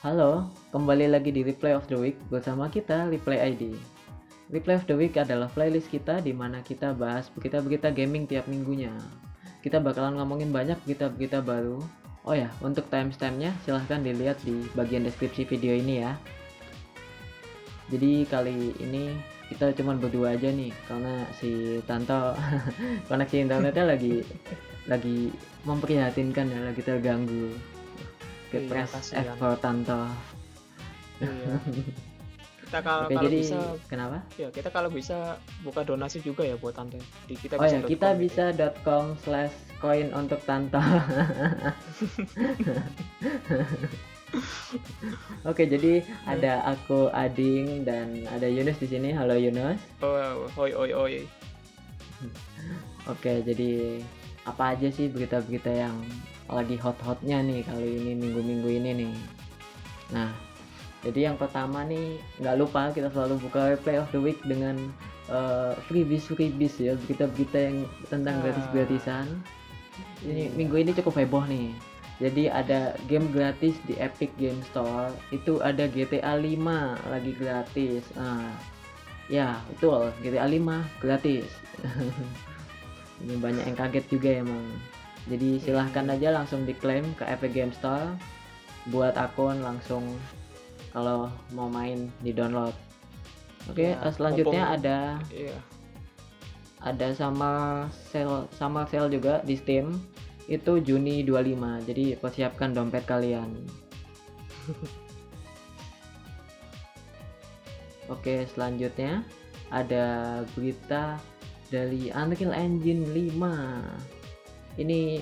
Halo, kembali lagi di Replay of the Week bersama kita Replay ID. Replay of the Week adalah playlist kita di mana kita bahas berita-berita gaming tiap minggunya. Kita bakalan ngomongin banyak berita-berita baru. Oh ya, untuk timestamp-nya silahkan dilihat di bagian deskripsi video ini ya. Jadi kali ini kita cuma berdua aja nih karena si Tanto koneksi internetnya lagi lagi memprihatinkan ya lagi terganggu. Iya, kasihan. F for Tanto. Iya. kita kalau Oke, kalau jadi bisa kenapa? ya kita kalau bisa buka donasi juga ya buat tante di kita Oh ya, bisa kita bisa .com slash coin untuk Tanto. Oke, jadi ada aku Ading dan ada Yunus di sini. Halo Yunus. oh, oi oi oi Oke, jadi apa aja sih berita-berita yang lagi hot-hotnya nih kali ini minggu-minggu ini nih. Nah, jadi yang pertama nih nggak lupa kita selalu buka replay of the week dengan eh, freebies freebies ya berita-berita yang tentang Ah. gratis-gratisan. Ini Iya. minggu ini cukup heboh nih. Jadi ada game gratis di Epic Game Store. Itu ada GTA 5 lagi gratis. Ah, ya betul GTA 5 gratis. Ini banyak yang kaget juga emang. Jadi silahkan aja langsung diklaim ke Epic Game Store. Buat akun langsung kalau mau main di download. Oke, Ya, eh, selanjutnya mumpung- ada iya. ada sama sale sama sale juga di Steam. Itu Juni 25 jadi persiapkan dompet kalian. Oke selanjutnya ada berita dari Unreal Engine 5 ini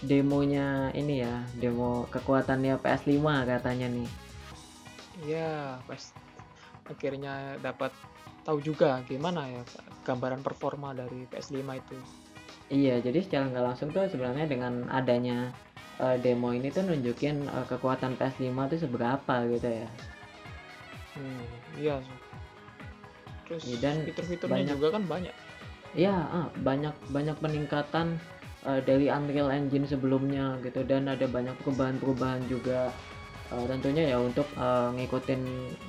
demonya ini ya demo kekuatannya PS5 katanya nih. Iya pas akhirnya dapat tahu juga gimana ya gambaran performa dari PS5 itu. Iya, jadi secara nggak langsung tuh sebenarnya dengan adanya eh, demo ini tuh nunjukin eh, kekuatan PS5 tuh seberapa gitu ya. hmm, iya terus Iya, dan fitur-fiturnya banyak- juga kan banyak. Iya, ah, banyak banyak peningkatan eh, dari Unreal Engine sebelumnya gitu. Dan ada banyak perubahan-perubahan juga. Eh, tentunya ya untuk eh, ngikutin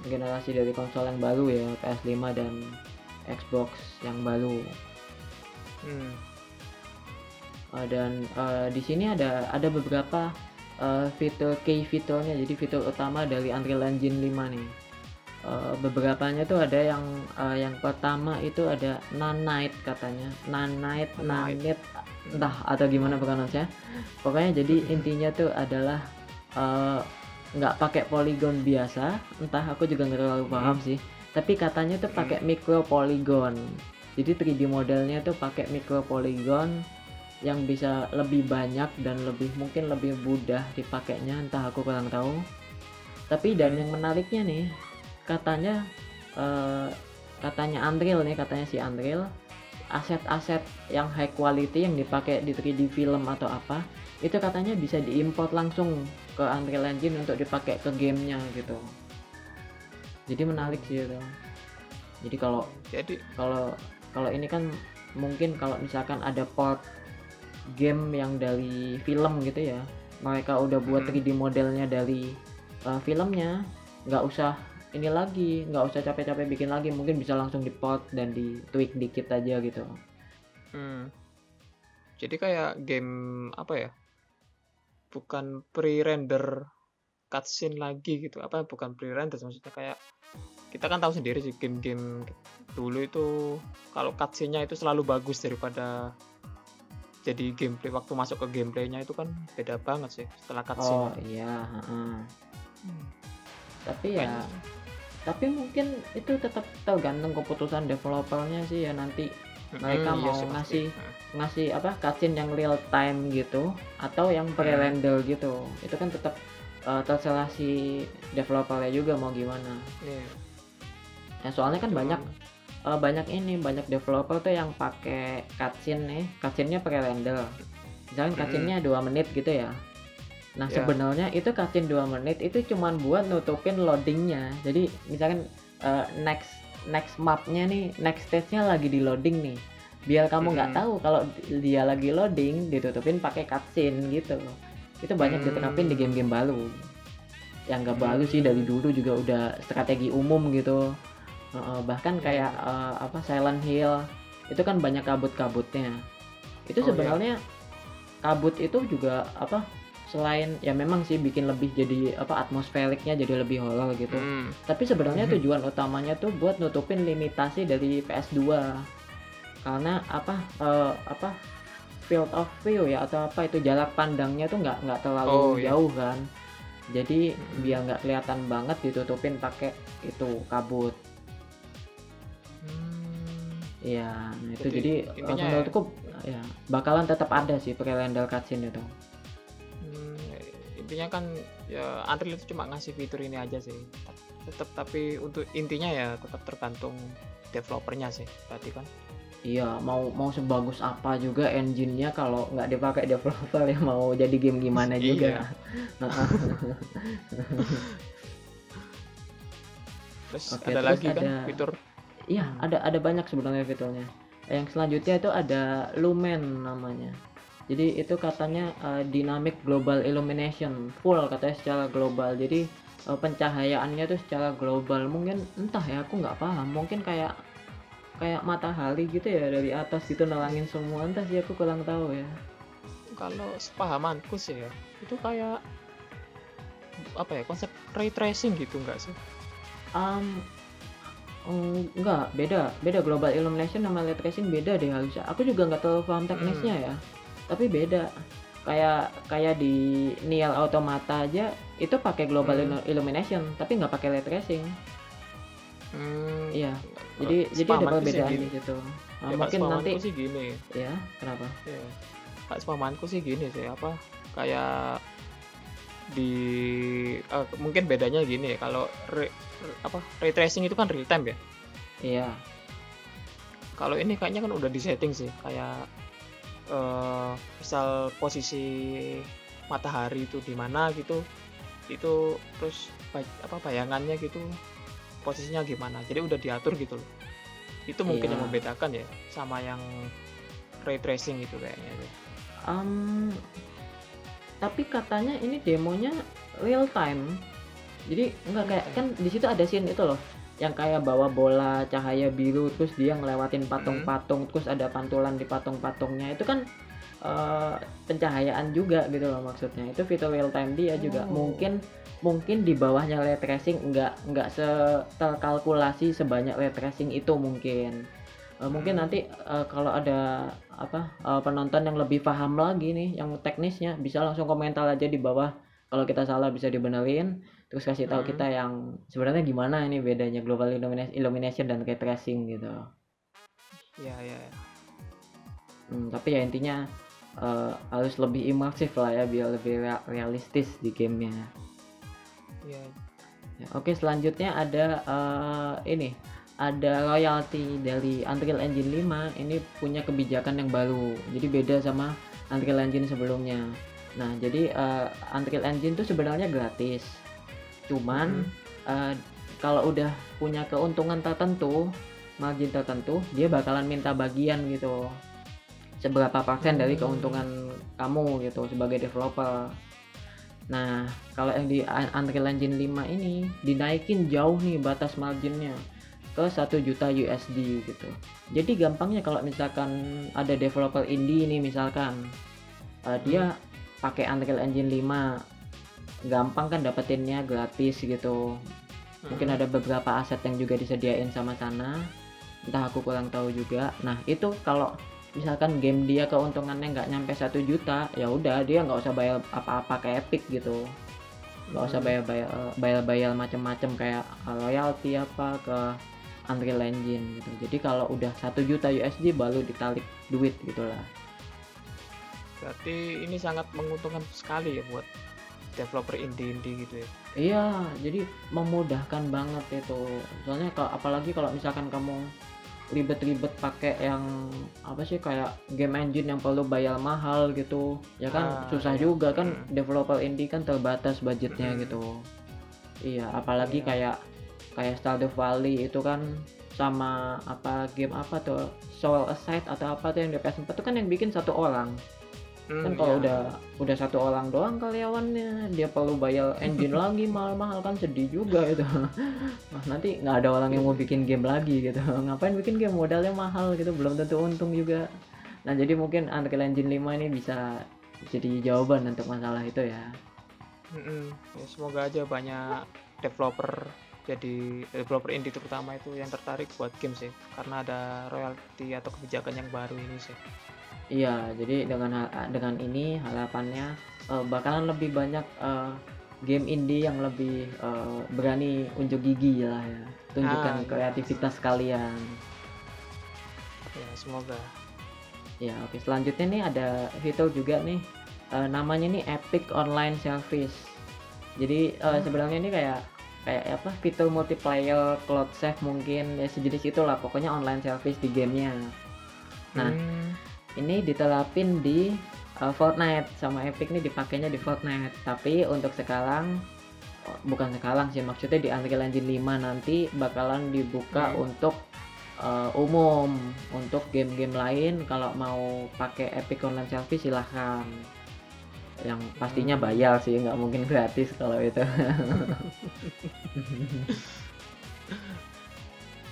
generasi dari konsol yang baru ya PS5 dan Xbox yang baru. hmm, Uh, dan uh, di sini ada ada beberapa uh, fitur key fiturnya. Jadi fitur utama dari Unreal Engine 5 nih. Uh, beberapanya tuh ada yang uh, yang pertama itu ada nanite katanya. Nanite. Nanite. Entah atau gimana pronunciasinya pokoknya jadi intinya tuh adalah uh, nggak pakai polygon biasa. Entah aku juga nggak terlalu paham sih. Tapi katanya tuh pakai micro polygon jadi 3D modelnya tuh pakai micro polygon yang bisa lebih banyak dan lebih mungkin lebih mudah dipakainya. Entah aku kurang tahu. Tapi dan yang menariknya nih katanya eh, katanya Unreal nih katanya si Unreal aset-aset yang high quality yang dipakai di 3D film atau apa itu katanya bisa diimport langsung ke Unreal Engine untuk dipakai ke gamenya gitu jadi menarik sih itu jadi kalau jadi kalau kalau ini kan mungkin kalau misalkan ada port game yang dari film gitu ya mereka udah buat Hmm. 3D modelnya dari uh, filmnya nggak usah ini lagi nggak usah capek-capek bikin lagi mungkin bisa langsung di port dan di tweak dikit aja gitu Hmm. Jadi kayak game apa ya? Bukan pre-render cutscene lagi gitu. Apa bukan pre-render maksudnya kayak kita kan tahu sendiri sih game-game dulu itu kalau cutscene-nya itu selalu bagus daripada jadi gameplay waktu masuk ke gameplaynya itu kan beda banget sih setelah cutscene. oh iya. Hmm. tapi ya tapi mungkin itu tetap tergantung keputusan developernya sih ya nanti mereka Mm, iya mau pasti. ngasih- Nah, ngasih apa cutscene yang real time gitu atau yang pre-render gitu. Itu kan tetap uh, terserah si developernya juga mau gimana. Iya. ya soalnya kan Cuma- banyak uh, banyak ini banyak developer tuh yang pakai cutscene nih cutscene-nya pre-render. Misalkan Mm. cutscene-nya 2 menit gitu ya nah Ya. sebenarnya itu cutscene 2 menit itu cuman buat nutupin loadingnya jadi misalkan uh, next next mapnya nih next stage-nya lagi di loading nih biar kamu nggak Mm. tahu kalau dia lagi loading ditutupin pakai cutscene gitu itu banyak Hmm. diterapin di game-game baru yang nggak baru sih dari dulu juga udah strategi umum gitu Heeh, bahkan Iya, kayak eh, apa Silent Hill itu kan banyak kabut-kabutnya itu Oh, iya. sebenarnya kabut itu juga apa selain ya memang sih bikin lebih jadi apa atmosferiknya jadi lebih horor gitu Hmm. tapi sebenarnya Mhm. tujuan utamanya tuh buat nutupin limitasi dari PS2 karena apa eh, apa field of view ya atau apa itu jarak pandangnya tuh nggak nggak terlalu Oh, iya. jauh kan jadi Mhm. biar nggak kelihatan banget ditutupin pakai itu kabut Hmm. Iya, nah itu Jadi, jadi, intinya menurutku ya bakalan tetap ada sih pre-render cutscene itu. Intinya kan ya Unreal itu cuma ngasih fitur ini aja sih Tet- tetap tapi untuk intinya ya tetap tergantung developernya sih berarti kan Iya, mau mau sebagus apa juga engine-nya kalau nggak dipakai developer ya mau jadi game gimana Iya. juga. terus Oke, ada terus lagi kan ada- fitur Iya, ada ada banyak sebenarnya fiturnya. Yang selanjutnya itu ada Lumen namanya. Jadi itu katanya eh, dynamic global illumination full katanya secara global. Jadi eh, pencahayaannya tuh secara global. Mungkin entah ya, aku nggak paham. Mungkin kayak kayak matahari gitu ya dari atas gitu nelangin semua. Entah sih aku kurang tahu ya. kalau sepahamanku sih ya itu kayak apa ya konsep ray tracing gitu enggak sih Um, mm, enggak beda beda global illumination sama light tracing beda deh harusnya aku juga nggak terlalu paham teknisnya ya tapi beda. Kayak kayak di Nier Automata aja itu pakai global Hmm. illu- illumination tapi nggak pakai light tracing. Hmm, iya. Jadi jadi ada perbedaan di situ Nah, Ya, Pak, mungkin nanti sih gini. Ya kenapa? Ya Pak, sih gini sih apa kayak di eh, mungkin bedanya gini ya kalau re- re- apa ray tracing itu kan real time ya? Iya. Kalau ini kayaknya kan udah disetting sih kayak eh misal posisi matahari itu di mana gitu itu terus apa bayangannya gitu posisinya gimana jadi udah diatur gitu loh itu mungkin Iya. yang membedakan ya sama yang ray tracing itu kayaknya. Um, tapi katanya ini demonya real time. Jadi enggak kayak kan di situ ada scene itu loh yang kayak bawa bola cahaya biru terus dia ngelewatin patung-patung terus ada pantulan di patung-patungnya. Itu kan eh, pencahayaan juga gitu loh maksudnya. Itu fitur real time dia juga. Oh. mungkin mungkin di bawahnya ray tracing enggak enggak se terkalkulasi sebanyak ray tracing itu mungkin. Eh, mungkin Hmm. nanti eh, kalau ada apa eh, penonton yang lebih paham lagi nih yang teknisnya bisa langsung komentar aja di bawah. Kalau kita salah bisa dibenerin terus kasih tahu Hmm. kita yang sebenarnya gimana ini bedanya global illumination, illumination dan ray tracing gitu. Ya ya ya. Hmm, tapi ya intinya eh, harus lebih imersif lah ya biar lebih rea- realistis di gamenya. Ya Ya, Oke selanjutnya ada eh, ini ada royalty dari Unreal Engine 5 ini punya kebijakan yang baru jadi beda sama Unreal Engine sebelumnya. Nah jadi eh, Unreal Engine tuh sebenarnya gratis cuman eh, kalau udah punya keuntungan tertentu margin tertentu dia bakalan minta bagian gitu. Seberapa persen dari Hmm. keuntungan kamu gitu sebagai developer. Nah, kalau yang di Un- Unreal Engine 5 ini dinaikin jauh nih batas marginnya ke 1 juta USD gitu. Jadi gampangnya kalau misalkan ada developer indie ini misalkan uh, dia pakai Unreal Engine 5 gampang kan dapetinnya gratis gitu. Mungkin Hmm. ada beberapa aset yang juga disediain sama sana. Entah aku kurang tahu juga. Nah, itu kalau misalkan game dia keuntungannya nggak nyampe satu juta ya udah dia nggak usah bayar apa-apa ke Epic gitu nggak usah Hmm. bayar-bayar bayar-bayar macam-macam kayak royalty apa ke Unreal Engine gitu jadi kalau udah satu juta USD baru ditarik duit gitulah berarti ini sangat menguntungkan sekali ya buat developer indie-indie gitu ya iya jadi memudahkan banget itu soalnya kalau apalagi kalau misalkan kamu ribet-ribet pakai yang apa sih kayak game engine yang perlu bayar mahal gitu ya kan Ah, susah iya. juga kan Hmm. developer indie kan terbatas budgetnya Hmm. gitu iya apalagi Iya. kayak kayak Stardew Valley itu kan sama apa game apa tuh Soul Aside atau apa tuh yang di PS4 itu kan yang bikin satu orang Hmm, kan kalau iya. udah udah satu orang doang karyawannya dia perlu bayar engine lagi mahal-mahal kan sedih juga itu Wah, nanti nggak ada orang yang mau bikin game lagi gitu. Ngapain bikin game? Modalnya mahal gitu belum tentu untung juga. Nah jadi mungkin Unreal Engine 5 ini bisa jadi jawaban untuk masalah itu ya. Mm-mm. Ya, semoga aja banyak developer jadi developer indie terutama itu yang tertarik buat game sih. Karena ada royalti atau kebijakan yang baru ini sih iya jadi dengan dengan ini harapannya eh, bakalan lebih banyak eh, game indie yang lebih eh, berani unjuk gigi lah ya tunjukkan Ah, iya. kreativitas kalian ya semoga Ya, oke. Selanjutnya nih ada fitur juga nih. eh, namanya nih Epic Online Service. Jadi eh, sebenarnya ini kayak kayak apa? Fitur multiplayer cloud save mungkin ya sejenis itulah. Pokoknya online service di gamenya. Nah, Hmm, Ini diterapin di eh, Fortnite sama Epic nih dipakainya di Fortnite. Tapi untuk sekarang oh, bukan sekarang sih maksudnya di Unreal Engine 5 nanti bakalan dibuka Hmm. untuk eh, umum untuk game-game lain kalau mau pakai Epic Online Service silahkan yang pastinya Hmm. bayar sih nggak mungkin gratis kalau itu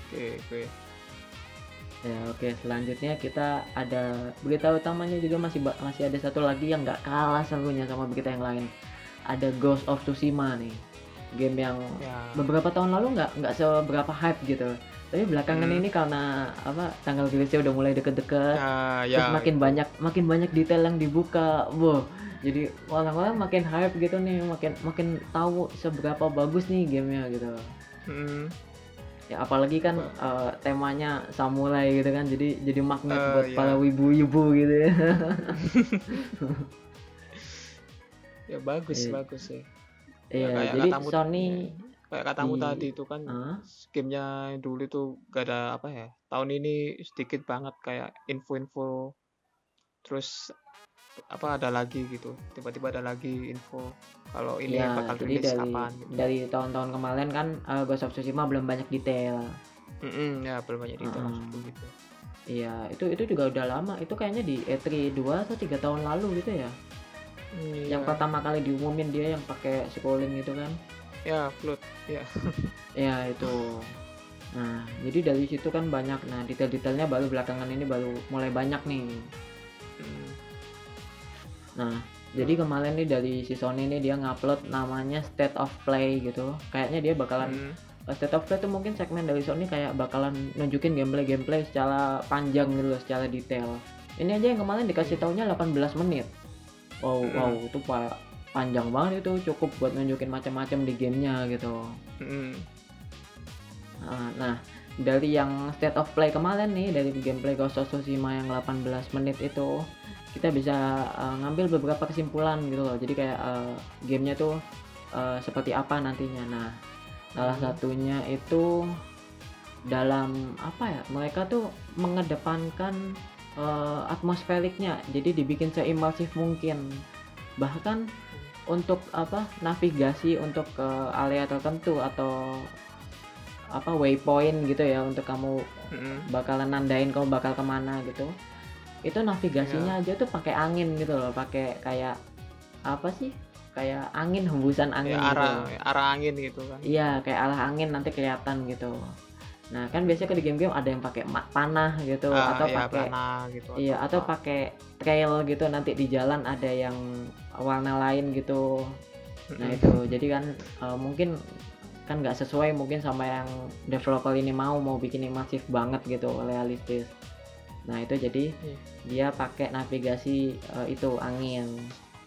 oke oke ya oke selanjutnya kita ada berita utamanya juga masih masih ada satu lagi yang nggak kalah serunya sama berita yang lain. Ada Ghost of Tsushima nih game yang ya. beberapa tahun lalu nggak nggak seberapa hype gitu. Tapi belakangan Hmm. ini karena apa tanggal rilisnya udah mulai deket-deket ya, ya terus makin banyak makin banyak detail yang dibuka. Wow jadi orang-orang makin hype gitu nih makin makin tahu seberapa bagus nih gamenya gitu. Hmm, ya apalagi kan eh, temanya samurai gitu kan jadi jadi magnet Eh, buat iya. para wibu-wibu gitu ya ya bagus Iya. bagus sih iya kayak jadi katamu- Sony kayak katamu di- tadi itu kan Hah? gamenya dulu itu gak ada apa ya tahun ini sedikit banget kayak info-info terus apa ada lagi gitu. Tiba-tiba ada lagi info kalau ini ya bakal rilis dari kapan gitu. dari tahun-tahun kemarin kan eh, Ghost of Tsushima belum banyak detail. Mm-mm, ya belum banyak Mm-mm. maksudku gitu. Iya itu itu juga udah lama. Itu kayaknya di E3 2 atau tiga tahun lalu gitu ya? Iya, yang pertama kali diumumin dia yang pakai scrolling gitu kan? Ya float ya. Ya itu. Nah jadi dari situ kan banyak. Nah detail-detailnya baru belakangan ini baru mulai banyak nih. Mm, Nah, jadi kemarin nih dari si Sony ini dia ngupload namanya State of Play gitu. Kayaknya dia bakalan mm, eh, State of Play itu mungkin segmen dari Sony kayak bakalan nunjukin gameplay-gameplay secara panjang gitu loh, secara detail. Ini aja yang kemarin dikasih taunya 18 menit. Wow, Hmm. wow, itu pa- panjang banget itu cukup buat nunjukin macam-macam di gamenya gitu. mm, Nah, nah, dari yang state of play kemarin nih dari gameplay Ghost of Tsushima yang 18 menit itu kita bisa uh, ngambil beberapa kesimpulan gitu loh. Jadi kayak uh, gamenya tuh uh, seperti apa nantinya. Nah, salah Hmm. satunya itu dalam apa ya? Mereka tuh mengedepankan uh, atmosferiknya. Jadi dibikin seimersif mungkin. Bahkan untuk apa navigasi untuk ke area tertentu atau apa waypoint gitu ya untuk kamu mm, bakalan nandain kamu bakal ke mana gitu itu navigasinya aja tuh pakai angin gitu loh pakai kayak apa sih? Kayak angin hembusan angin ya gitu arah loh. arah angin gitu kan. Iya kayak arah angin nanti kelihatan gitu. Nah kan biasanya di game-game ada yang pakai panah gitu Ah, atau ya, pakai gitu iya atau apa. pakai trail gitu nanti di jalan ada yang warna lain gitu. Nah itu. Jadi kan eh, mungkin kan nggak sesuai mungkin sama yang developer ini mau mau bikin masif banget gitu realistis. Nah itu jadi Iya. dia pakai navigasi eh, itu angin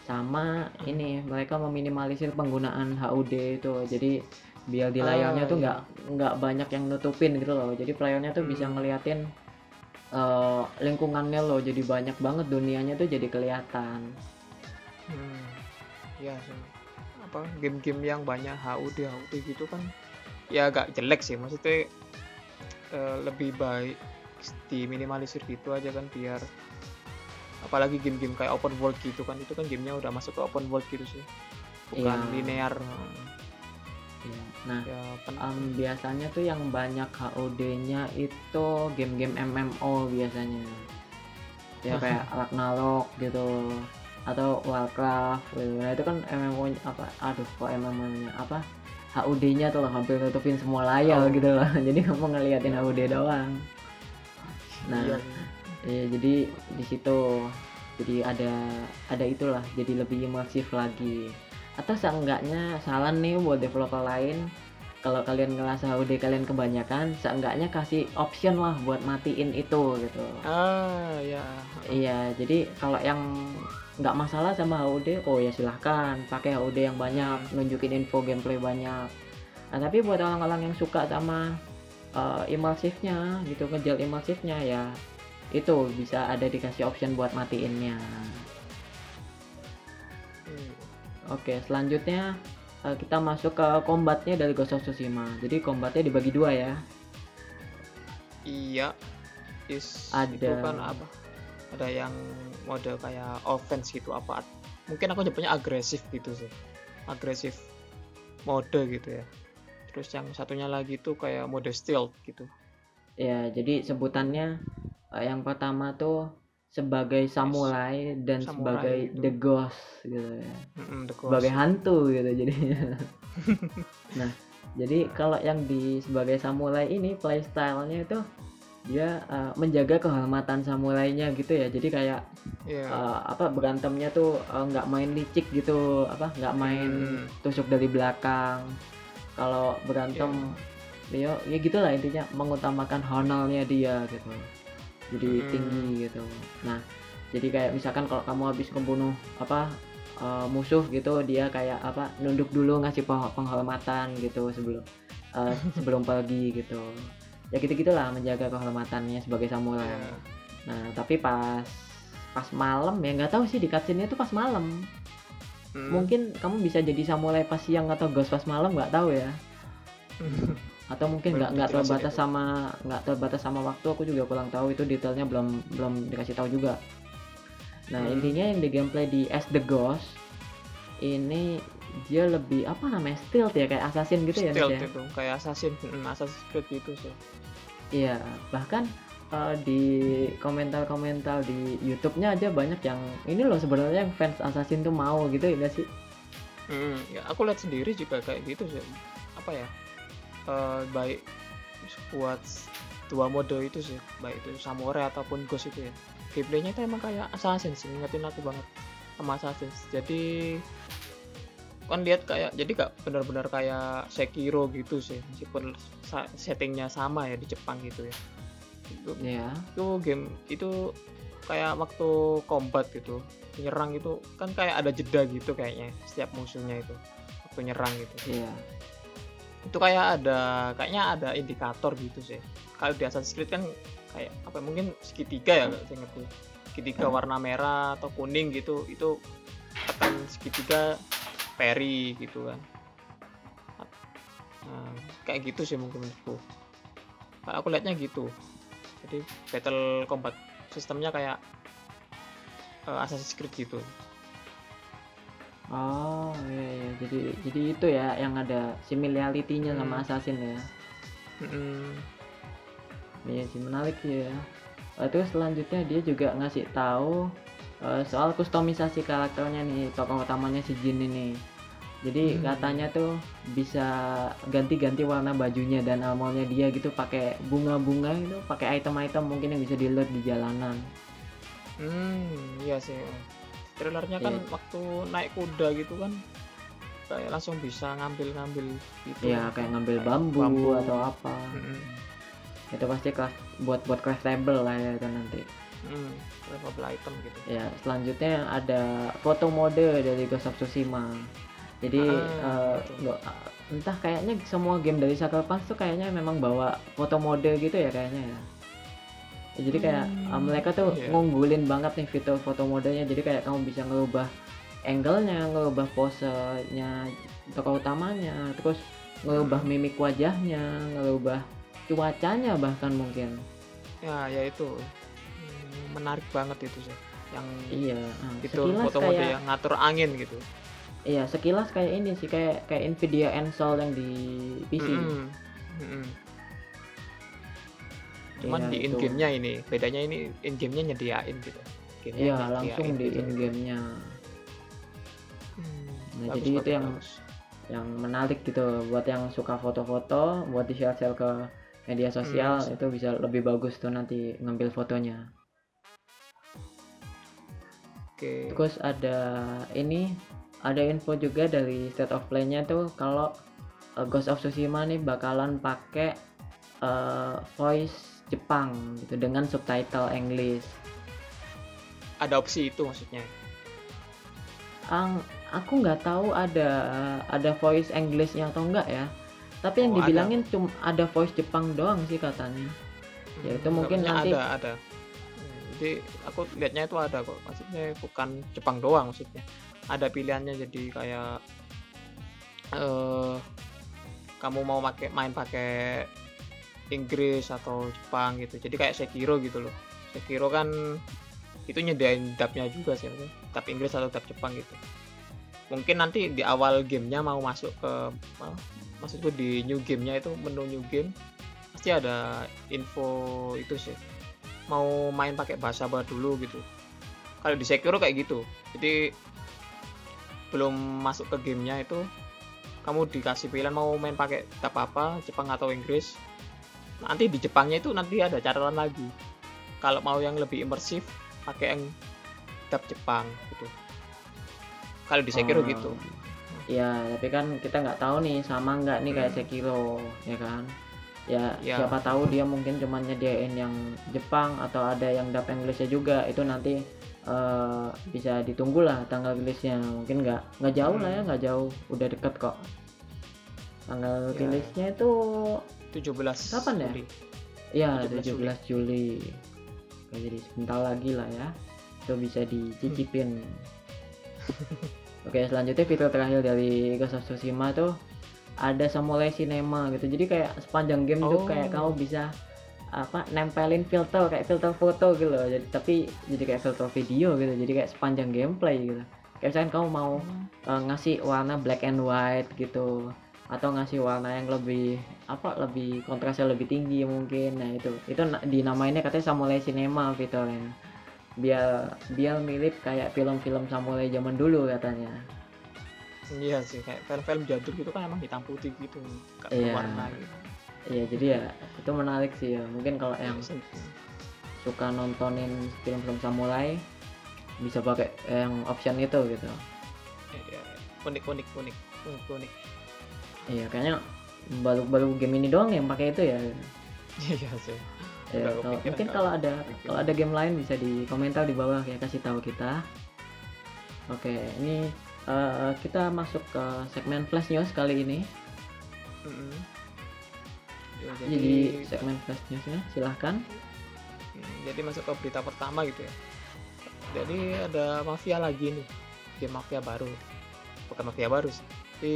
sama ini mereka meminimalisir penggunaan HUD itu jadi biar di layarnya tuh iya. nggak nggak banyak yang nutupin gitu loh jadi playernya tuh bisa Hmm. ngeliatin eh, lingkungannya loh jadi banyak banget dunianya tuh jadi kelihatan Hmm, ya sih. Apa game-game yang banyak HUD HUD gitu kan ya agak jelek sih maksudnya eh, lebih baik diminimalisir gitu aja kan biar apalagi game-game kayak open world gitu kan itu kan gamenya udah masuk ke open world gitu sih bukan Iya. linear Iya. nah ya pen- Em, biasanya tuh yang banyak HOD-nya itu game-game MMO biasanya ya kayak Ragnarok gitu atau Warcraft gitu. Nah, itu kan MMO apa aduh kok MMO-nya apa HUD-nya tuh loh hampir nutupin semua layar Oh. gitu loh. Jadi kamu ngeliatin HUD doang. Nah, Iya. Iya, jadi di situ jadi ada ada itulah, jadi lebih imersif lagi. Atau seenggaknya saran nih buat developer lain, kalau kalian ngerasa HUD kalian kebanyakan, seenggaknya kasih option lah buat matiin itu gitu. Ah, ya. Iya, jadi kalau yang nggak masalah sama HUD, oh ya silahkan pakai HUD yang banyak, nunjukin info gameplay banyak. Nah, tapi buat orang-orang yang suka sama imersifnya gitu, ngejar imersifnya ya itu bisa ada dikasih option buat matiinnya. Hmm. Oke, selanjutnya eh, kita masuk ke combatnya dari Ghost of Tsushima. Jadi combatnya dibagi dua ya. Iya. Is Ada- itu kan apa? Ada yang mode kayak offense gitu apa? Mungkin aku nyebutnya agresif gitu sih. Agresif mode gitu ya. Terus yang satunya lagi tuh kayak mode stealth gitu. Ya, jadi sebutannya eh, yang pertama tuh sebagai samurai dan Samurai sebagai itu. the ghost gitu ya. Mm-mm, the sebagai ghost. hantu gitu jadinya. nah, jadi kalau yang di sebagai samurai ini playstyle-nya itu dia uh, menjaga kehormatan samurainya gitu ya. Jadi kayak Iya. uh, apa berantemnya tuh uh, nggak main licik gitu, apa nggak main Hmm. tusuk dari belakang. Kalau berantem ya ya gitulah intinya mengutamakan honornya dia gitu. Jadi Hmm. tinggi gitu. Nah, jadi kayak misalkan kalau kamu habis membunuh apa uh, musuh gitu dia kayak apa nunduk dulu ngasih peng- penghormatan gitu sebelum uh, sebelum pergi gitu ya gitu gitulah menjaga kehormatannya sebagai samurai Iya. nah tapi pas pas malam ya nggak tahu sih di cutscene itu pas malam Mm. mungkin kamu bisa jadi samurai pas siang atau ghost pas malam nggak tahu ya atau mungkin nggak nggak terbatas sama nggak terbatas sama waktu aku juga kurang tahu itu detailnya belum belum dikasih tahu juga nah Hmm. intinya yang di gameplay di As the Ghost ini dia lebih apa namanya stealth ya kayak assassin gitu ya stealth ya itu kayak assassin, mm, Assassin's Creed gitu sih. iya bahkan eh, di komentar-komentar di YouTube-nya aja banyak yang ini loh sebenarnya yang fans assassin tuh mau gitu ya sih Mm, ya aku lihat sendiri juga kayak gitu sih. Apa ya? eh, baik buat dua mode itu sih, baik itu samurai ataupun ghost itu ya. Gameplaynya itu emang kayak assassin sih, ngingetin aku banget sama assassin. Jadi kan lihat kayak jadi gak benar-benar kayak Sekiro gitu sih, meskipun settingnya sama ya di Jepang gitu ya. Itu ya itu game itu kayak waktu combat gitu. Nyerang itu kan kayak ada jeda gitu kayaknya setiap musuhnya itu waktu nyerang gitu. Iya. Itu kayak ada kayaknya ada indikator gitu sih. Kalau di Assassin's Creed kan kayak apa ya, mungkin segitiga ya saya ngerti segitiga warna merah atau kuning gitu itu tekan segitiga parry gitu kan. Nah, kayak gitu sih mungkin menurutku. Kalau aku lihatnya gitu jadi battle combat sistemnya kayak eh, Assassin's Creed gitu Oh iya, iya. jadi jadi itu ya yang ada similarity-nya sama Hmm. assassin ya. Mm-mm. Iya sih menarik ya. Eh, terus selanjutnya dia juga ngasih tahu eh, soal kustomisasi karakternya nih tokoh utamanya si Jin ini. Jadi Hmm. katanya tuh bisa ganti-ganti warna bajunya dan armornya dia gitu pakai bunga-bunga itu, pakai item-item mungkin yang bisa dilihat di jalanan. Hmm, iya sih. Trailernya kan Iya. waktu naik kuda gitu kan kayak langsung bisa ngambil-ngambil gitu. Ya kayak ngambil Kayak bambu, bambu. atau apa. Mm-mm. Itu pasti craft buat buat craftable lah ya itu nanti. Hmm, level item gitu. Ya, selanjutnya ada foto mode dari Ghost of Tsushima. Jadi Ah, eh, betul. nggak- entah kayaknya semua game dari Sucker Punch tuh kayaknya memang bawa foto mode gitu ya kayaknya ya. Jadi kayak Hmm, eh, mereka tuh iya. ngunggulin banget nih fitur foto modenya. Jadi kayak kamu bisa ngerubah angle-nya, ngerubah posenya tokoh utamanya, terus ngerubah Hmm. mimik wajahnya, ngerubah cuacanya bahkan mungkin. Ya, ya itu. Hmm, menarik banget itu sih. Yang Iya, ah, itu foto mode kayak yang ngatur angin gitu. Iya, sekilas kayak ini sih kayak kayak Nvidia Ensol yang di PC. Mm-mm. Mm-mm. Cuman Iya, di itu. in game-nya ini, bedanya ini in game-nya nyediain gitu. Gamenya Iya, langsung di gitu. in game-nya. nah Bagus, jadi itu yang bagus. yang menarik gitu buat yang suka foto-foto buat di share share ke media sosial Hmm. itu bisa lebih bagus tuh nanti ngambil fotonya Oke. terus ada ini ada info juga dari state of play-nya tuh kalau uh, Ghost of Tsushima nih bakalan pakai uh, voice Jepang gitu dengan subtitle English. Ada opsi itu maksudnya. Ang, aku nggak tahu ada ada voice Englishnya atau enggak ya. Tapi yang Oh, ada. dibilangin cuma ada voice Jepang doang sih katanya. Ya, itu Hmm, mungkin nanti- ada ada. Hmm, Jadi aku lihatnya itu ada kok. Maksudnya bukan Jepang doang maksudnya. Ada pilihannya jadi kayak eh kamu mau pakai main pakai Inggris atau Jepang gitu. Jadi kayak Sekiro gitu loh. Sekiro kan itu nyediain dubnya juga sih dub Inggris atau dub Jepang gitu. Mungkin nanti di awal gamenya mau masuk ke apa, maksudku di new gamenya itu menu new game pasti ada info itu sih mau main pakai bahasa apa dulu gitu kalau di Sekiro kayak gitu jadi belum masuk ke gamenya itu kamu dikasih pilihan mau main pakai dub apa Jepang atau Inggris nanti di Jepangnya itu nanti ada catatan lagi kalau mau yang lebih imersif pakai yang dub Jepang gitu kalau di Sekiro Oh, gitu Ya, tapi kan kita nggak tahu nih sama nggak nih kayak Hmm. Sekiro, ya kan? Ya, Ya. siapa tahu dia mungkin cuma nyediain yang Jepang atau ada yang dub Englishnya juga. Itu nanti eh, bisa ditunggu lah tanggal rilisnya. Mungkin nggak nggak jauh lah ya, Hmm. nggak jauh, udah deket kok. Tanggal Ya. rilisnya itu 17 Kapan ya? Juli. ya 17 17 Juli. Oke, jadi sebentar lagi lah ya. Itu bisa dicicipin. Oke, selanjutnya fitur terakhir dari Ghost of Tsushima tuh ada samurai cinema gitu. Jadi kayak sepanjang game tuh Oh. kayak kamu bisa apa nempelin filter kayak filter foto gitu loh. Jadi tapi jadi kayak filter video gitu. Jadi kayak sepanjang gameplay gitu. Kayak misalkan kamu mau eh, ngasih warna black and white gitu atau ngasih warna yang lebih apa lebih kontrasnya lebih tinggi mungkin nah itu itu na- dinamainnya katanya samurai cinema fiturnya biar biar mirip kayak film-film samurai zaman dulu katanya Iya sih, kayak film-film jadul gitu kan emang hitam putih gitu, nggak Iya. berwarna gitu. Iya jadi ya itu menarik sih ya mungkin kalau yang suka nontonin film-film samurai bisa pakai yang option itu gitu Iya, unik unik unik unik unik. iya kayaknya baru-baru game ini doang yang pakai itu ya Iya sih. Ya, kalau- mungkin kalau ada kalau ada game lain bisa di komentar di bawah ya kasih tahu kita. Oke, ini eh, kita masuk ke segmen flash news kali ini. Mm-mm. Ya, Jadi, jadi segmen flash newsnya silahkan. mm, jadi masuk ke berita pertama gitu ya. Jadi ada mafia lagi nih, game mafia baru. Bukan mafia baru sih. Di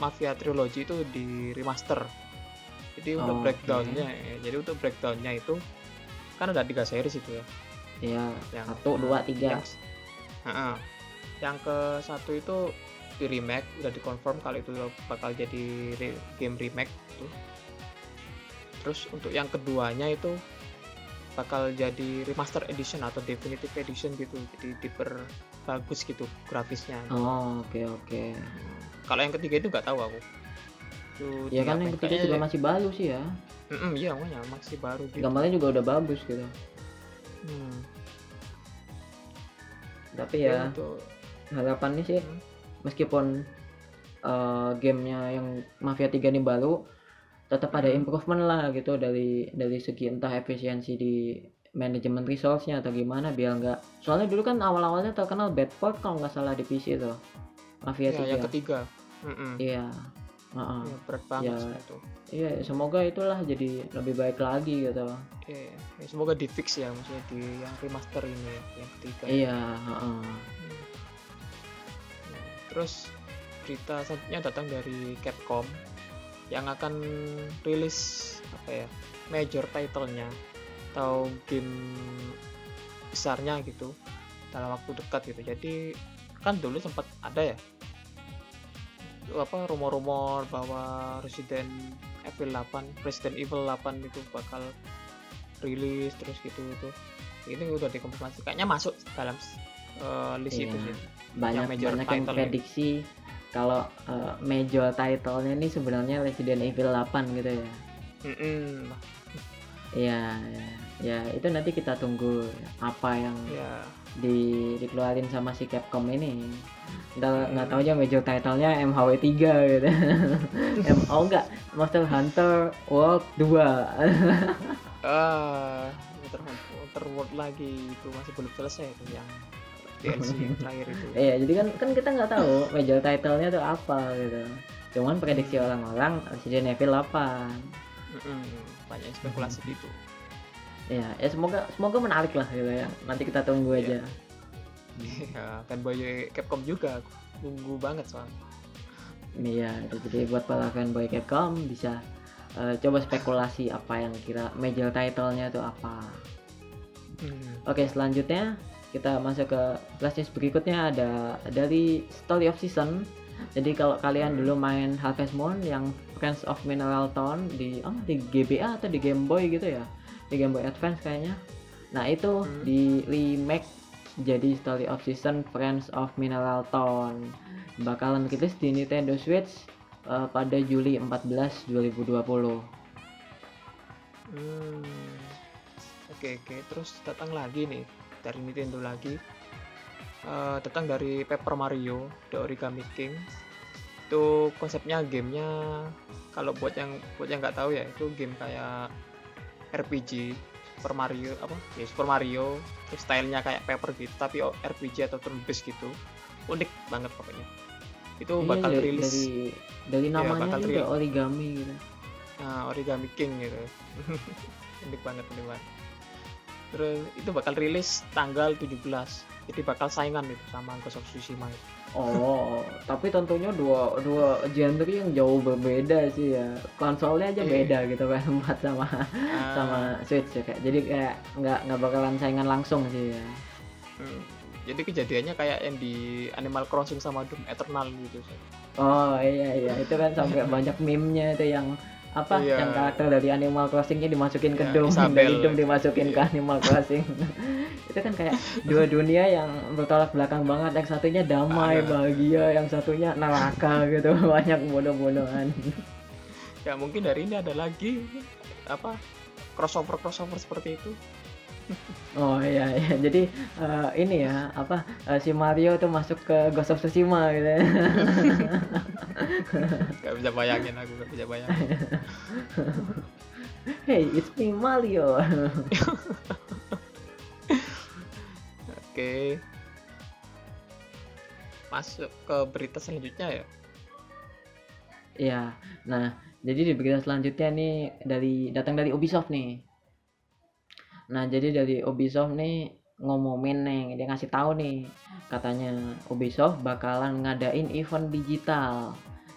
Mafia Trilogy itu di remaster. Jadi untuk Oh, breakdownnya, ya, jadi untuk breakdownnya itu kan ada tiga series itu ya. Ya, yang satu, dua, tiga. yang, Heeh. yang ke satu itu di remake udah dikonfirm kalau itu bakal jadi re- game remake itu terus untuk yang keduanya itu bakal jadi remaster edition atau definitive edition gitu jadi diperbagus gitu grafisnya Oh, oke oke. Hmm. kalau yang ketiga itu nggak tahu aku itu Ya kan yang ketiga juga ya- masih baru sih ya. Mm-mm, iya makanya masih baru gitu. Gambarnya juga udah bagus gitu. Hmm. Tapi Tapi ya untuk harapannya sih Hmm. meskipun eh, gamenya yang Mafia 3 ini baru tetap ada improvement lah gitu dari dari segi entah efisiensi di manajemen resource-nya atau gimana biar nggak soalnya dulu kan awal-awalnya terkenal bad port kalau nggak salah di PC tuh Mafia ya, yang 3 ketiga Mm-mm. iya Heeh. Ya, berat banget Ya. sih itu iya semoga itulah jadi lebih baik lagi gitu Iya, ya, semoga di fix ya maksudnya di yang remaster ini ya, yang ketiga. iya heeh. Hmm. Nah, Terus berita selanjutnya datang dari Capcom yang akan rilis apa ya major title-nya atau game besarnya gitu dalam waktu dekat gitu. Jadi kan dulu sempat ada ya apa rumor-rumor bahwa Resident Evil 8, Resident Evil 8 itu bakal rilis terus gitu itu. Ini udah dikonfirmasi. Kayaknya masuk dalam eh, list Iya. itu sih. banyak major banyak yang ya. Kalau uh, major title-nya ini sebenarnya Resident Evil 8 gitu ya. Mm-mm. Iya, ya, ya itu nanti kita tunggu apa yang ya di dikeluarin sama si Capcom ini. Nggak nggak tahu aja major title-nya MHW 3 gitu. M oh enggak, Monster Hunter World 2. ah Water, Water World lagi itu masih belum selesai itu yang DLC yang terakhir itu Iya, jadi kan kan kita nggak tahu major title-nya tuh apa gitu. Cuman prediksi orang-orang Resident Evil 8. Mm-mm. banyak spekulasi gitu Ya, ya semoga semoga menarik lah gitu ya. Nanti kita tunggu Iya. aja. ya fanboy Capcom juga tunggu banget soalnya Iya, itu jadi buat para fanboy Capcom bisa eh, coba spekulasi apa yang kira major title-nya tuh apa. Hmm. Oke, selanjutnya kita masuk ke flash news berikutnya ada dari Story of Season. Jadi kalau kalian dulu main Harvest Moon yang Friends of Mineral Town di oh, di GBA atau di Game Boy gitu ya. Di Game Boy Advance kayaknya. Nah, itu Hmm. di remake jadi Story of Season Friends of Mineral Town. Bakalan rilis di Nintendo Switch eh, pada Juli 14 2020. Hmm. Oke oke terus datang lagi nih dari Nintendo lagi Eh, datang dari Paper Mario The Origami King itu konsepnya gamenya kalau buat yang buat yang nggak tahu ya itu game kayak RPG Super Mario apa ya Super Mario terus stylenya kayak paper gitu tapi RPG atau turn based gitu unik banget pokoknya itu Iya, bakal dari, rilis dari dari Iya, namanya bakal juga rilis. origami gitu. Nah, Origami King gitu. unik banget, unik banget. Terus itu bakal rilis tanggal 17. Jadi bakal saingan itu sama Ghost of Tsushima. itu. Oh, tapi tentunya dua dua genre yang jauh berbeda sih ya. Konsolnya aja Iya. beda gitu kan empat sama Ah, sama Switch ya kayak. Jadi kayak nggak nggak bakalan saingan langsung sih ya. hmm. Jadi kejadiannya kayak yang di Animal Crossing sama Doom Eternal gitu. Oh iya iya itu kan sampai banyak meme-nya itu yang apa Iya. yang karakter dari Animal Crossingnya dimasukin ke Iya, Isabel. dari Doom dimasukin ke Iya. Animal Crossing itu kan kayak dua dunia yang bertolak belakang banget yang satunya damai Ada. bahagia yang satunya neraka gitu banyak bodoh-bodohan Ya mungkin dari ini ada lagi apa crossover crossover seperti itu. Oh iya iya jadi eh, ini ya apa eh, si Mario tuh masuk ke Ghost of Tsushima gitu ya. Gak bisa bayangin aku, gak bisa bayangin. hey it's me Mario Oke. Masuk ke berita selanjutnya ya. Iya, nah jadi di berita selanjutnya nih dari datang dari Ubisoft nih. Nah jadi dari Ubisoft nih ngomongin nih dia ngasih tahu nih katanya Ubisoft bakalan ngadain event digital.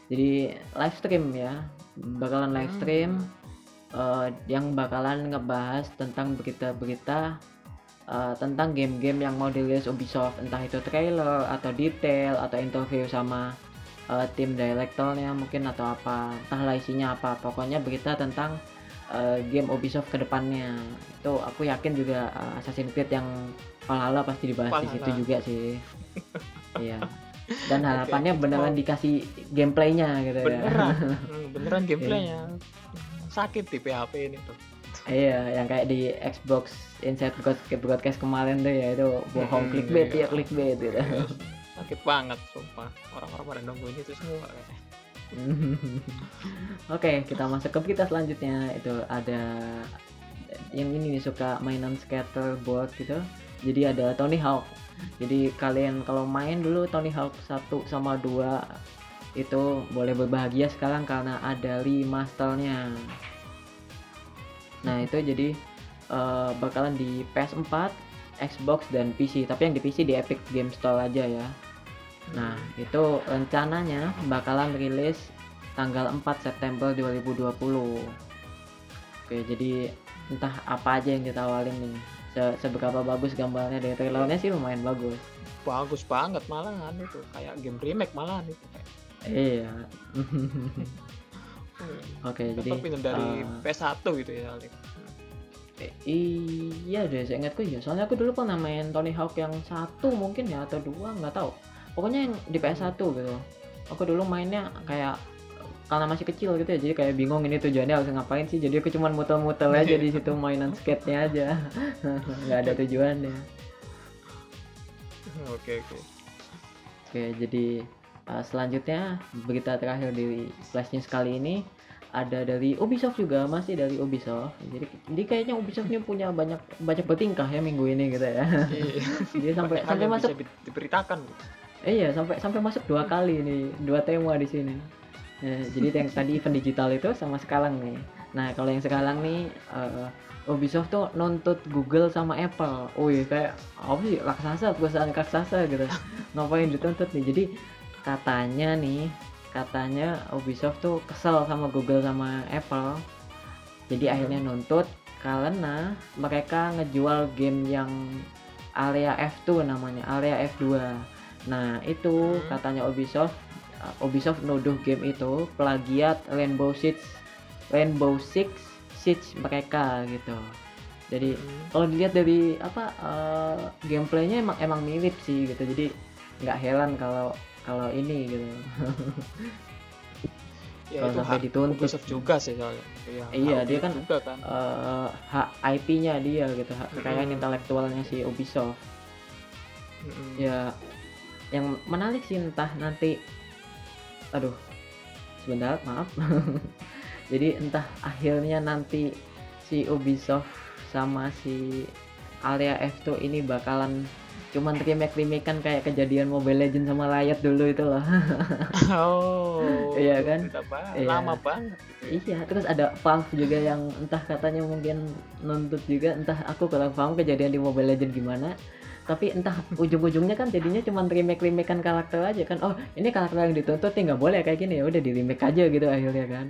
Jadi live stream ya, bakalan live stream eh, yang bakalan ngebahas tentang berita-berita eh, tentang game-game yang mau dirilis Ubisoft, entah itu trailer atau detail atau interview sama eh, tim direkturnya mungkin atau apa entahlah isinya apa. Pokoknya berita tentang eh, game Ubisoft ke depannya itu aku yakin juga eh, Assassin's Creed yang Valhalla pasti dibahas di situ Valhalla. juga sih iya dan harapannya Oke, beneran oh. dikasih gameplaynya gitu ya Beneran, hmm, beneran gameplaynya. Sakit di PHP ini tuh. iya yang kayak di Xbox Inside Broadcast, Broadcast kemarin tuh ya itu bohong Hmm, clickbait iya. ya clickbait gitu Sakit banget, sumpah. Orang-orang pada nungguin itu semua. Oke, kita masuk ke berita selanjutnya. Itu ada yang ini nih suka mainan skateboard gitu. Jadi ada Tony Hawk. Jadi kalian kalau main dulu Tony Hawk 1 sama 2 itu boleh berbahagia sekarang karena ada remasternya. Nah, itu jadi eh, bakalan di PS4, Xbox dan PC. Tapi yang di PC di Epic Game Store aja ya. Nah, itu rencananya bakalan rilis tanggal 4 September 2020. Oke, jadi entah apa aja yang ditawarin nih. Se- seberapa bagus gambarnya dari trailernya sih lumayan bagus. Bagus banget malahan itu. Kayak game remake malahan itu. Kayak, Iya. Oke, jadi tetap pindah dari eh, PS1 gitu ya. Lik. eh, iya deh, saya ingatku ya. Soalnya aku dulu pernah main Tony Hawk yang satu mungkin ya atau dua nggak tahu. Pokoknya yang di PS1 gitu. aku dulu mainnya kayak karena masih kecil gitu ya jadi kayak bingung ini tujuannya harus ngapain sih. Jadi aku cuma muter-muter aja di situ mainan skate-nya aja. Nggak ada tujuannya. Oke oke. Oke jadi uh, selanjutnya berita terakhir di flash news kali ini ada dari Ubisoft juga masih dari Ubisoft. Jadi jadi kayaknya Ubisoft ini punya banyak banyak bertingkah ya minggu ini gitu ya. Iya. Dia sampai sampai masuk diberitakan. gitu. Eh, iya sampai sampai masuk dua kali nih dua tema di sini. Eh, jadi yang tadi event digital itu sama sekarang nih. Nah kalau yang sekarang nih eh, Ubisoft tuh nuntut Google sama Apple. Wih kayak apa sih raksasa perusahaan raksasa gitu. Ngapain dituntut nih? Jadi katanya nih katanya Ubisoft tuh kesel sama Google sama Apple. Jadi akhirnya nuntut karena mereka ngejual game yang area F2 namanya area F2 nah itu Hmm. katanya Ubisoft uh, Ubisoft nuduh game itu plagiat Rainbow Six Rainbow Six Siege mereka gitu jadi Hmm. kalau dilihat dari apa uh, gameplaynya emang emang mirip sih gitu jadi nggak heran kalau kalau ini gitu ya kalau sampai dituntut Ubisoft juga sih soalnya iya, Iya, dia kan- juga kan uh, hak IP-nya dia gitu hak kekayaan Mm-mm. intelektualnya si Ubisoft Mm-mm. ya yang menarik sih entah nanti aduh sebentar maaf jadi entah akhirnya nanti si Ubisoft sama si area F2 ini bakalan cuman remake-remakean kayak kejadian Mobile Legends sama Riot dulu itu loh oh Iya kan? ba- Iya. lama banget gitu ya. iya terus ada Valve juga yang entah katanya mungkin nuntut juga entah aku kurang paham kejadian di Mobile Legends gimana tapi entah ujung-ujungnya kan jadinya cuma remake remakean karakter aja kan. Oh ini karakter yang dituntut nih nggak boleh kayak gini. Ya udah di remake aja gitu akhirnya kan.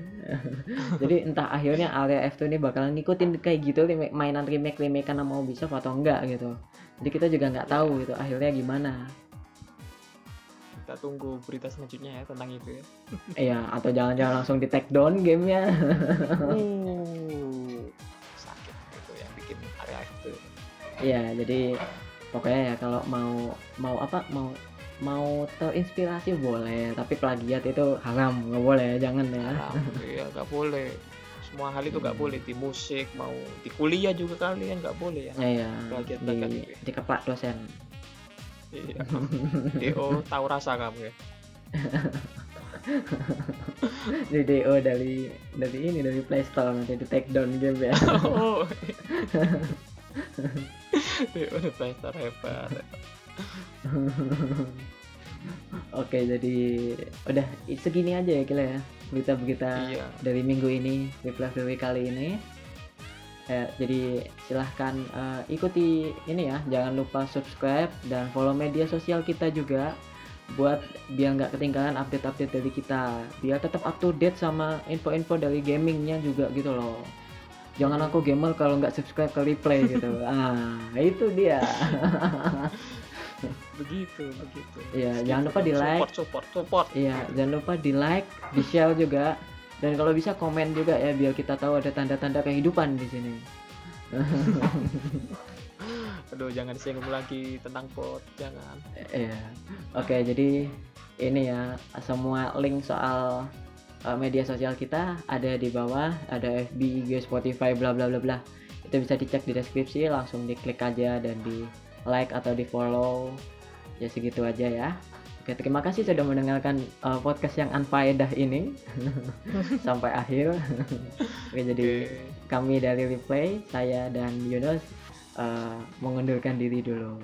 Jadi entah akhirnya area F2 ini bakalan ngikutin kayak gitu remake, mainan remake remakean sama Ubisoft atau enggak gitu. Jadi kita juga nggak tahu gitu akhirnya gimana. Kita tunggu berita selanjutnya ya tentang itu ya. Iya atau jangan-jangan langsung di take down gamenya. Uh sakit itu yang bikin area itu Iya, jadi pokoknya ya kalau mau mau apa mau mau terinspirasi boleh, tapi plagiat itu haram, nggak boleh, jangan ya. haram iya nggak boleh semua hal itu nggak boleh di musik mau di kuliah juga kalian nggak boleh ya Ya ya, Plagiat, di itu ya. dikeplak dosen. iya do tahu rasa kamu ya di DO dari dari ini dari Play Store nanti di take down game ya. oh hebat Oke, jadi udah segini aja ya kira ya berita-berita iya. dari minggu ini Whiplash Review kali ini. Ya, jadi silahkan eh, ikuti ini ya jangan lupa subscribe dan follow media sosial kita juga buat biar nggak ketinggalan update-update dari kita. Biar tetap up to date sama info-info dari gamingnya juga gitu loh jangan aku gamer kalau nggak subscribe ke replay gitu. Ah itu dia. Begitu begitu. Iya, Segitu jangan lupa di like. support support support. Iya, jangan lupa di like, di share juga, dan kalau bisa komen juga ya biar kita tahu ada tanda-tanda kehidupan di sini. aduh jangan disinggung lagi tentang bot jangan. Iya. Oke, jadi ini ya semua link soal uh, media sosial kita ada di bawah, ada FB, IG, Spotify, bla bla bla bla. Itu bisa dicek di deskripsi, langsung diklik aja dan di like atau di follow. Ya segitu aja ya. Oke, terima kasih sudah mendengarkan uh, podcast yang unfaedah ini sampai akhir. Oke, jadi Oke. kami dari Replay, saya dan Yunus uh, mengundurkan diri dulu.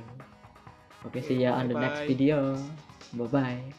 Oke, see ya on the next video. Bye bye.